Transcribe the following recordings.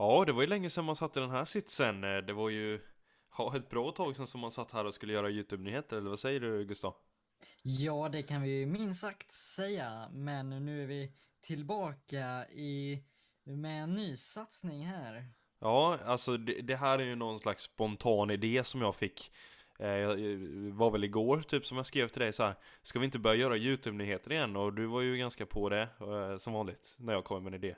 Ja, det var ju länge sedan man satt i den här sitsen. Eh, det var ju ja, ett bra tag sedan som man satt här och skulle göra YouTube-nyheter, eller vad säger du Gustav? Ja, det kan vi minst sagt säga, men nu är vi tillbaka i med en ny satsning här. Ja, alltså det, det här är ju någon slags spontan idé som jag fick eh, jag var väl igår typ som jag skrev till dig så här Ska vi inte börja göra YouTube-nyheter igen? Och du var ju ganska på det eh, som vanligt när jag kom med en idé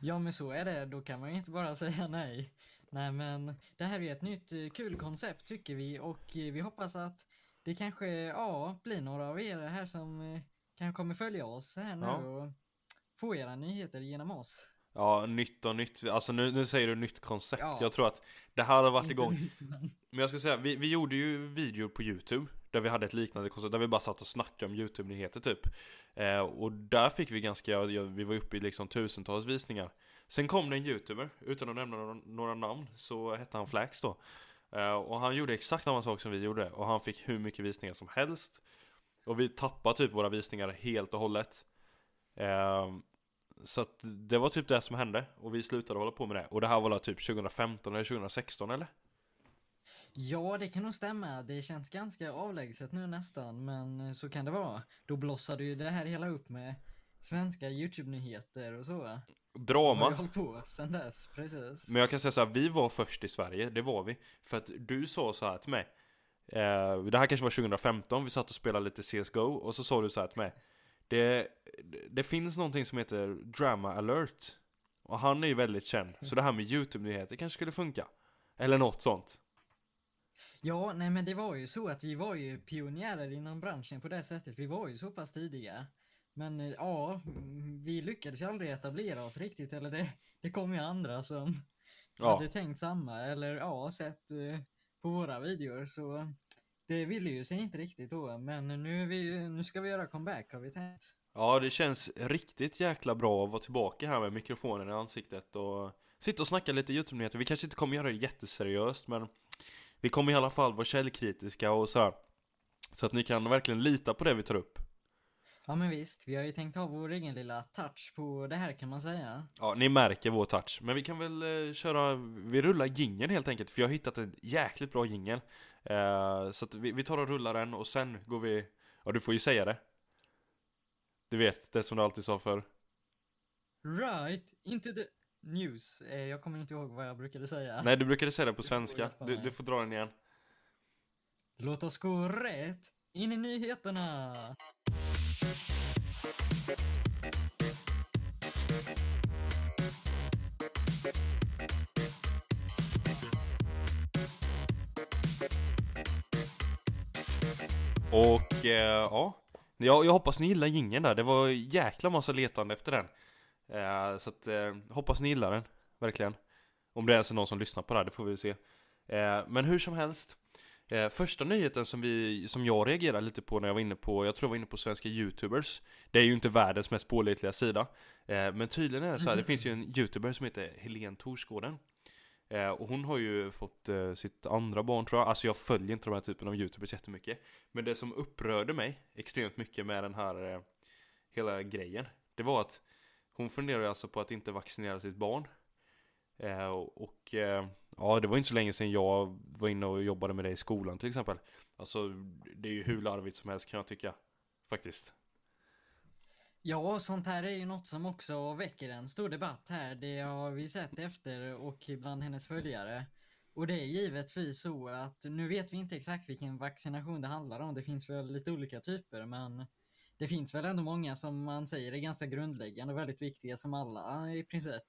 Ja men så är det, då kan man ju inte bara säga nej. Nej men det här är ett nytt eh, kul koncept tycker vi och vi hoppas att det kanske, ja, blir några av er här som kan kommer följa oss här nu ja. och få era nyheter genom oss. Ja, nytt och nytt. Alltså nu, nu säger du nytt koncept. Ja. Jag tror att det här har varit igång. Men jag ska säga, vi, vi gjorde ju videor på YouTube. Där vi hade ett liknande koncept, där vi bara satt och snackade om YouTube-nyheter typ. Eh, och där fick vi ganska, ja, vi var uppe i liksom tusentals visningar. Sen kom det en YouTuber, utan att nämna några, några namn, så hette han Flax då. Eh, och han gjorde exakt samma sak som vi gjorde. Och han fick hur mycket visningar som helst. Och vi tappade typ våra visningar helt och hållet. Eh, så att det var typ det som hände och vi slutade hålla på med det. Och det här var typ 2015 eller 2016 eller? Ja, det kan nog stämma. Det känns ganska avlägset nu nästan, men så kan det vara. Då blossade ju det här hela upp med svenska YouTube-nyheter och så. Drama. Har på sen dess, precis. Men jag kan säga så här, vi var först i Sverige, det var vi. För att du sa så här till mig. Eh, det här kanske var 2015, vi satt och spelade lite CSGO och så sa du så här till mig. Det, det finns någonting som heter Drama alert Och han är ju väldigt känd Så det här med YouTube-nyheter kanske skulle funka Eller något sånt Ja, nej men det var ju så att vi var ju pionjärer inom branschen på det sättet Vi var ju så pass tidiga Men eh, ja, vi lyckades ju aldrig etablera oss riktigt Eller det, det kom ju andra som ja. hade tänkt samma Eller ja, sett uh, på våra videor så det ville ju sig inte riktigt då, men nu, vi, nu ska vi göra comeback har vi tänkt. Ja, det känns riktigt jäkla bra att vara tillbaka här med mikrofonen i ansiktet och sitta och snacka lite YouTube-nyheter. Vi kanske inte kommer göra det jätteseriöst, men vi kommer i alla fall vara källkritiska och så här, Så att ni kan verkligen lita på det vi tar upp. Ja men visst, vi har ju tänkt ha vår egen lilla touch på det här kan man säga. Ja, ni märker vår touch. Men vi kan väl eh, köra, vi rullar gingen helt enkelt. För jag har hittat en jäkligt bra jingel. Eh, så att vi, vi tar och rullar den och sen går vi, ja du får ju säga det. Du vet, det som du alltid sa för. Right, into the news. Eh, jag kommer inte ihåg vad jag brukade säga. Nej, du brukade säga det på svenska. Du, du får dra den igen. Låt oss gå rätt in i nyheterna. Och eh, ja, jag, jag hoppas ni gillar gingen där. Det var jäkla massa letande efter den. Eh, så att eh, hoppas ni gillar den, verkligen. Om det är ens är någon som lyssnar på det här, det får vi se. Eh, men hur som helst. Första nyheten som, vi, som jag reagerade lite på när jag var inne på, jag tror jag var inne på svenska youtubers Det är ju inte världens mest pålitliga sida Men tydligen är det så här, det finns ju en youtuber som heter Helene Torsgården Och hon har ju fått sitt andra barn tror jag Alltså jag följer inte de här typen av youtubers jättemycket Men det som upprörde mig extremt mycket med den här hela grejen Det var att hon funderar alltså på att inte vaccinera sitt barn Eh, och eh, ja, det var inte så länge sedan jag var inne och jobbade med det i skolan till exempel. Alltså, det är ju hur larvigt som helst kan jag tycka. Faktiskt. Ja, sånt här är ju något som också väcker en stor debatt här. Det har vi sett efter och bland hennes följare. Och det är givetvis så att nu vet vi inte exakt vilken vaccination det handlar om. Det finns väl lite olika typer, men det finns väl ändå många som man säger är ganska grundläggande och väldigt viktiga som alla i princip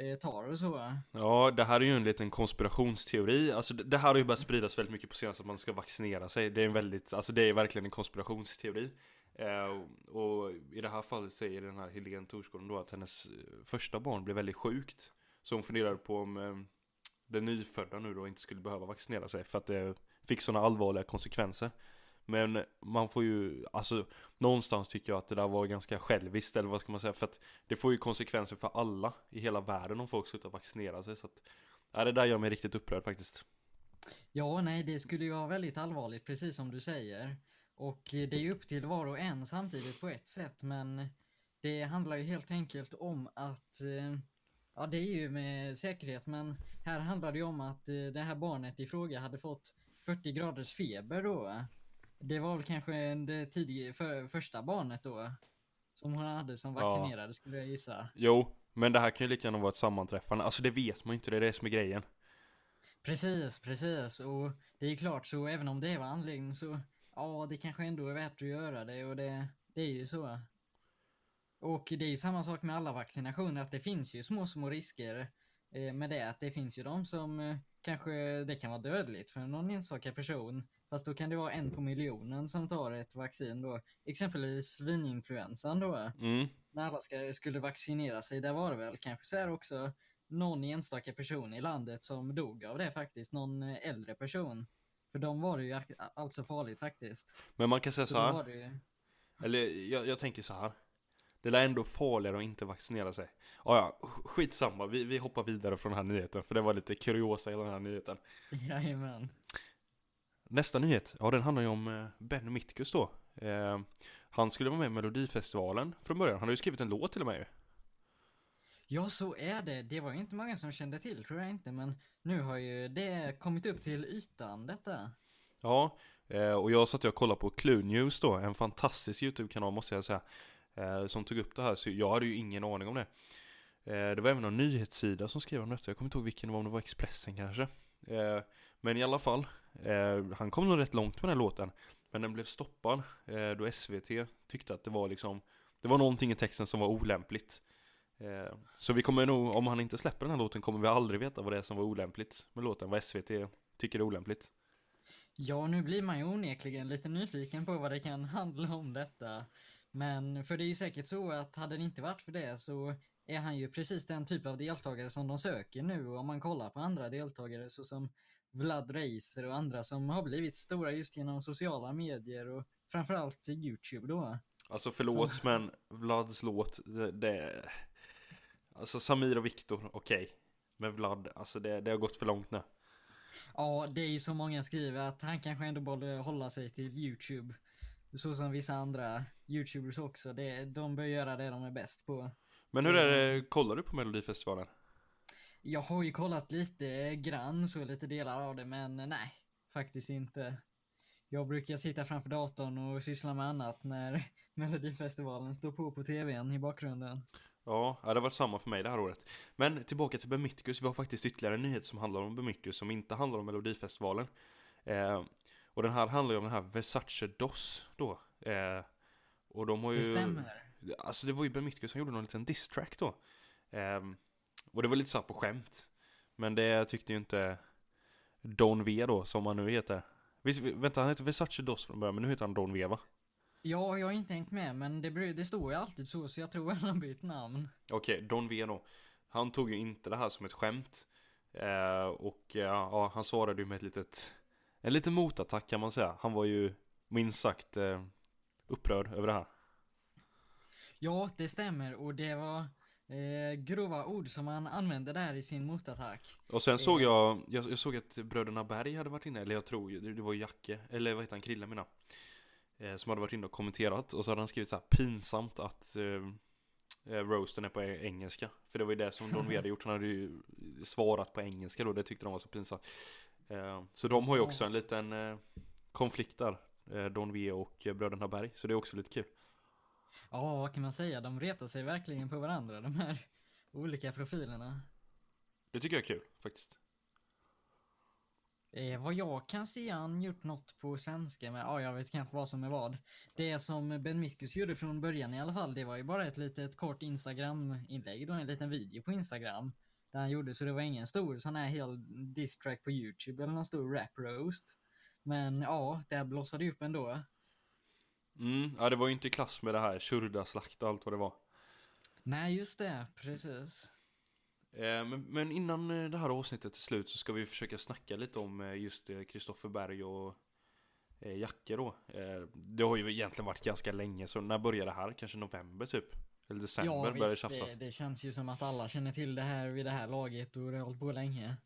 eh, tar och så. Ja, det här är ju en liten konspirationsteori. Alltså det här har ju börjat spridas väldigt mycket på senaste att man ska vaccinera sig. Det är en väldigt, alltså det är verkligen en konspirationsteori. Eh, och i det här fallet säger den här Helene Torsgården då att hennes eh, första barn blev väldigt sjukt. Så hon funderar på om eh, den nyfödda nu då inte skulle behöva vaccinera sig för att det fick sådana allvarliga konsekvenser. Men man får ju, alltså någonstans tycker jag att det där var ganska själviskt eller vad ska man säga för att det får ju konsekvenser för alla i hela världen om folk slutar vaccinera sig så att ja, det där gör mig riktigt upprörd faktiskt. Ja, nej, det skulle ju vara väldigt allvarligt precis som du säger. Och det är ju upp till var och en samtidigt på ett sätt, men det handlar ju helt enkelt om att eh, Ja, det är ju med säkerhet, men här handlar det ju om att eh, det här barnet i fråga hade fått 40 graders feber då. Det var väl kanske det tidiga, för, första barnet då. Som hon hade som Ja. vaccinerade skulle jag gissa. Jo, men det här kan ju lika gärna vara ett sammanträffande. Alltså det vet man ju inte, det är det som är grejen. Precis, precis. Och det är klart så även om det var anledningen så ja, det kanske ändå är värt att göra det och det, det är ju så. Och det är ju samma sak med alla vaccinationer att det finns ju små, små risker med det. Att det finns ju de som eh, kanske det kan vara dödligt för någon enstaka person. Fast då kan det vara en på miljonen som tar ett vaccin då. Exempelvis svininfluensan då Mm. när alla ska, skulle vaccinera sig, där var det väl kanske så här också någon enstaka person i landet som dog av det faktiskt, någon eh, äldre person. För de var det ju alltså farligt faktiskt. Men man kan säga Så så här. ju... Eller jag, jag tänker så här. Det är ändå farligare att inte vaccinera sig. Ja, ja, skitsamma. Vi, vi hoppar vidare från den här nyheten. För det var lite kuriosa i den här nyheten. Jajamän. Nästa nyhet, ja den handlar ju om eh, Ben Mitkus då. Eh, han skulle vara med i Melodifestivalen från början. Han har ju skrivit en låt till och med ju. Ja, så är det. Det var ju inte många som kände till, tror jag inte, men nu har ju det kommit upp till ytan, detta. Ja, eh, och jag satt och kollade på Clue News då, en fantastisk YouTube-kanal måste jag säga. Eh, som tog upp det här, så jag hade ju ingen aning om det. Eh, det var även någon nyhetssida som skrev om detta, jag kommer inte ihåg vilken det var, om det var Expressen kanske. Eh, men i alla fall, eh, han kom nog rätt långt med den här låten. Men den blev stoppad eh, då SVT tyckte att det var liksom, det var någonting i texten som var olämpligt. Eh, så vi kommer nog, om han inte släpper den här låten kommer vi aldrig veta vad det är som var olämpligt med låten, vad SVT tycker är olämpligt. Ja, nu blir man ju onekligen lite nyfiken på vad det kan handla om detta. Men för det är ju säkert så att hade det inte varit för det så är han ju precis den typ av deltagare som de söker nu om man kollar på andra deltagare såsom Vlad Reiser och andra som har blivit stora just genom sociala medier och framförallt Youtube då. Alltså förlåt men Vlads låt, det, det Alltså Samir och Viktor, okej Men Vlad, alltså det, det har gått för långt nu Ja, det är ju så många skriver att han kanske ändå borde hålla sig till Youtube. Så som vissa andra Youtubers också. Det, de bör göra det de är bäst på. Men hur är det, kollar du på Melodifestivalen? Jag har ju kollat lite grann, så lite delar av det, men nej, faktiskt inte. Jag brukar sitta framför datorn och syssla med annat när Melodifestivalen står på på tvn i bakgrunden. Ja, det har varit samma för mig det här året Men tillbaka till Bemytkus, vi har faktiskt ytterligare en nyhet som handlar om Bemytkus som inte handlar om Melodifestivalen eh, Och den här handlar ju om den här Versace DOS då eh, Och de har ju Det stämmer. Alltså det var ju Bemytkus som gjorde någon liten diss-track då Ehm, Och det var lite så på skämt Men det tyckte ju inte Don V då, som han nu heter Visst, vänta han heter Versace DOS från början, men nu heter han Don V va? Ja, jag har inte hängt med, men det, det står ju alltid så, så jag tror han har bytt namn. Okej, Don V då Han tog ju inte det här som ett skämt eh, Och eh, ja, han svarade ju med ett litet En liten motattack kan man säga. Han var ju minst sagt eh, upprörd över det här. Ja, det stämmer, och det var eh, grova ord som han använde där i sin motattack. Och sen såg Eh. jag, jag, jag såg att bröderna Berg hade varit inne, eller jag tror det, det var Jacke, eller vad heter han, Krille mina eh, Som hade varit inne och kommenterat, och så hade han skrivit så här pinsamt att eh, roasten är på engelska. För det var ju det som Don V hade gjort, han hade ju svarat på engelska då, det tyckte de var så pinsamt Så de har ju också en liten eh, konflikt där, eh, Don V och eh, bröderna Berg, så det är också lite kul Ja, vad kan man säga? De retar sig verkligen på varandra, de här olika profilerna. Det tycker jag är kul, faktiskt Eh, vad jag kan se han gjort något på svenska med, ja jag vet kanske vad som är vad. Det som Ben Mitkus gjorde från början i alla fall, det var ju bara ett litet kort Instagram-inlägg då, en liten video på Instagram. Där han gjorde, så det var ingen stor sån här hel diss-track på YouTube eller någon stor rap-roast. Men ja, det här blossade ju upp ändå. Mm, ja det var ju inte i klass med det här Shurda, slakta, allt vad det var Nej, just det, precis. Eh, Men, men innan eh, det här avsnittet är slut så ska vi försöka snacka lite om eh, just Kristoffer Berg och eh, Jacke då. Eh, Det har ju egentligen varit ganska länge, så när började det här? Kanske november typ? Eller december Ja, började det visst, tjafsas? det, det känns ju som att alla känner till det här vid det här laget och det har hållit på länge.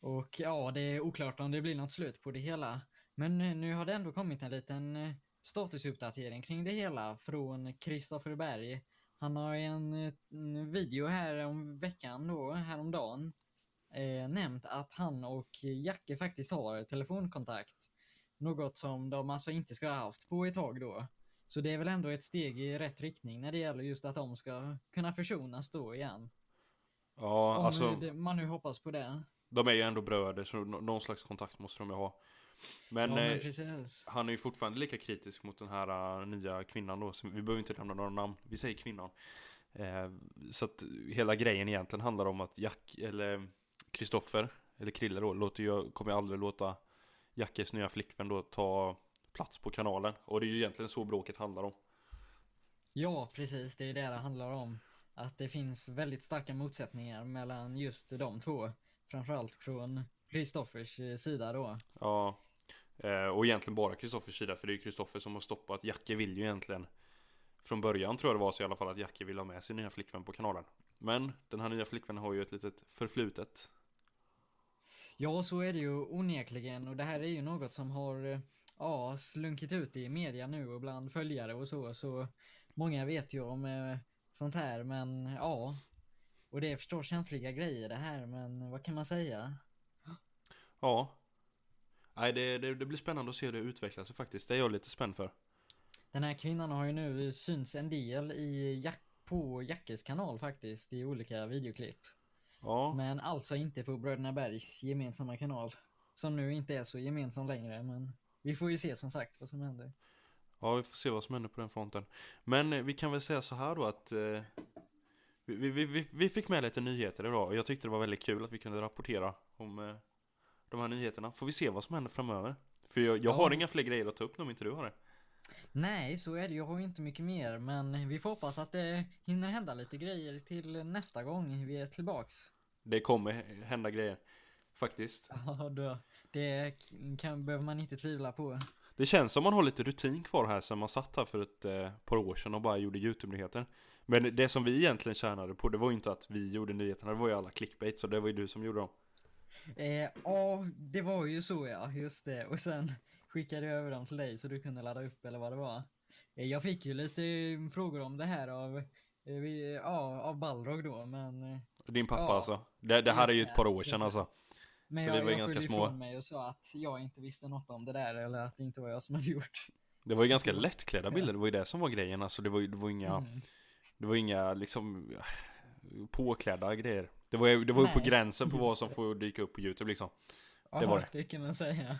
Och ja, det är oklart om det blir något slut på det hela. Men nu har det ändå kommit en liten eh, statusuppdatering kring det hela från Kristoffer Berg. Han har en video här om veckan då, häromdagen, eh, nämnt att han och Jacke faktiskt har telefonkontakt. Något som de alltså inte ska ha haft på ett tag då. Så det är väl ändå ett steg i rätt riktning när det gäller just att de ska kunna försonas då igen. Ja, Om alltså det, man nu hoppas på det. de är ju ändå bröder så nå- någon slags kontakt måste de ju ha. Men, ja, men eh, han är ju fortfarande lika kritisk mot den här uh, nya kvinnan då. Så vi behöver inte nämna några namn, vi säger kvinnan. Eh, så att hela grejen egentligen handlar om att Jack, eller Kristoffer, eller Krille då, låter ju, kommer ju aldrig låta Jackes nya flickvän då ta plats på kanalen. Och det är ju egentligen så bråket handlar om. Ja, precis. Det är det det handlar om. Att det finns väldigt starka motsättningar mellan just de två. Framförallt från Kristoffers eh, sida då. Ja, eh, och egentligen bara Kristoffers sida för det är ju Kristoffer som har stoppat. Jacke vill ju egentligen Från början tror jag det var så i alla fall att Jacke ville ha med sin nya flickvän på kanalen. Men den här nya flickvännen har ju ett litet förflutet. Ja, så är det ju onekligen och det här är ju något som har eh, ja, slunkit ut i media nu och bland följare och så, så många vet ju om eh, sånt här, men ja. Och det är förstås känsliga grejer det här, men vad kan man säga? Ja. Nej, det, det, det blir spännande att se hur det utvecklar sig faktiskt. Det är jag lite spänd för. Den här kvinnan har ju nu synts en del i Jack på Jackes kanal faktiskt, i olika videoklipp. Ja, Men alltså inte på Bröderna Bergs gemensamma kanal. Som nu inte är så gemensam längre, men vi får ju se som sagt vad som händer. ja vi får se vad som händer på den fronten. Men eh, vi kan väl säga så här då att eh, vi, vi, vi, vi fick med lite nyheter idag och jag tyckte det var väldigt kul att vi kunde rapportera om eh, de här nyheterna. Får vi se vad som händer framöver. För jag, jag Ja. har inga fler grejer att ta upp om inte du har det. Nej, så är det. Jag har ju inte mycket mer, men vi får hoppas att det hinner hända lite grejer till nästa gång vi är tillbaks. Det kommer hända grejer. Faktiskt. Ja, då, det kan, behöver man inte tvivla på. Det känns som man har lite rutin kvar här sen man satt här för ett eh, par år sedan och bara gjorde YouTube-nyheter. Men det som vi egentligen tjänade på det var ju inte att vi gjorde nyheterna, det var ju alla clickbait så det var ju du som gjorde dem. Eh, ja, det var ju så ja, just det. Och sen skickade jag över dem till dig så du kunde ladda upp eller vad det var. Eh, jag fick ju lite eh, frågor om det här av, eh, vi, ja, av Balrog då, men eh, Din pappa Ja, alltså. Det, det här är ju ett par år sedan precis. alltså. Men Så jag, vi var jag ganska små. mig och sa att jag inte visste något om det där eller att det inte var jag som hade gjort. Det var ju ganska lättklädda bilder, det var ju det som var grejen alltså. Det var ju det var inga, Mm. det var inga liksom påklädda grejer. Det var ju, det var ju på gränsen på vad som det. får dyka upp på YouTube liksom. Ja, var det. det kan man säga.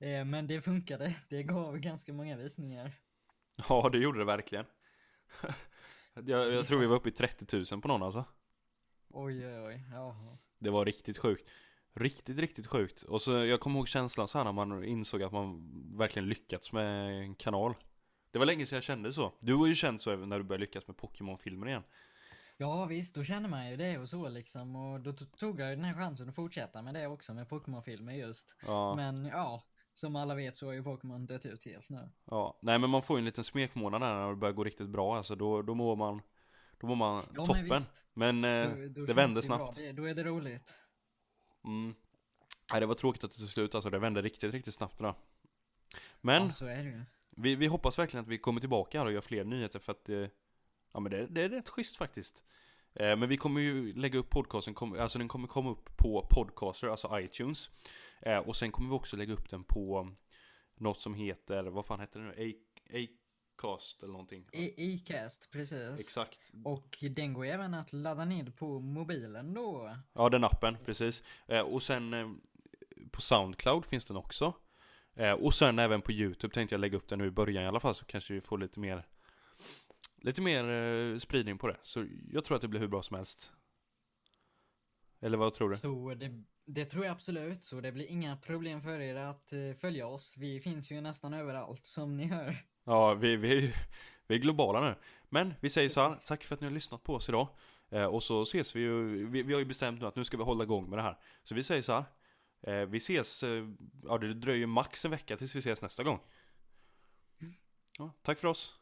Eh, men det funkade. Det gav ganska många visningar. Ja, det gjorde det verkligen. jag, jag tror vi var uppe i 30 000 på någon alltså. Oj, oj, oj. Jaha. Det var riktigt sjukt. Riktigt, riktigt sjukt. Och så jag kommer ihåg känslan så här när man insåg att man verkligen lyckats med en kanal. Det var länge sedan jag kände så. Du har ju känt så även när du började lyckas med Pokémon-filmer igen. Ja visst, då känner man ju det och så liksom. Och då tog jag ju den här chansen att fortsätta med det också med Pokémon-filmer just. Ja, Men ja, som alla vet så har ju Pokémon dött ut helt nu. ja. Nej men man får ju en liten smekmånad när det börjar gå riktigt bra alltså. Då, då mår man, då mår man Ja, toppen. men visst. Men, eh, Då- då det vände snabbt. Det, då är det roligt. Mm. Nej det var tråkigt att det tog slut alltså. Det vände riktigt, riktigt snabbt då. Men Ja, så är det ju. Vi, vi hoppas verkligen att vi kommer tillbaka här och gör fler nyheter för att eh, Ja men det, det är rätt schysst faktiskt eh, Men vi kommer ju lägga upp podcasten, alltså den kommer komma upp på Podcaster, alltså iTunes eh, Och sen kommer vi också lägga upp den på Något som heter, vad fan heter det nu? Acast eller någonting I- Acast, precis. Exakt Och den går även att ladda ner på mobilen då. Ja den appen, precis eh, Och sen eh, På Soundcloud finns den också eh, Och sen även på Youtube tänkte jag lägga upp den nu i början i alla fall så kanske vi får lite mer Lite mer spridning på det Så jag tror att det blir hur bra som helst Eller vad tror du? Så det, det tror jag absolut. Så det blir inga problem för er att följa oss. Vi finns ju nästan överallt som ni hör. Ja, vi, vi, vi är globala nu. Men vi säger så här, tack för att ni har lyssnat på oss idag. Eh, Och så ses vi ju, vi, vi har ju bestämt nu att nu ska vi hålla igång med det här. Så vi säger så här eh, Vi ses, eh, ja det dröjer max en vecka tills vi ses nästa gång. Ja, Tack för oss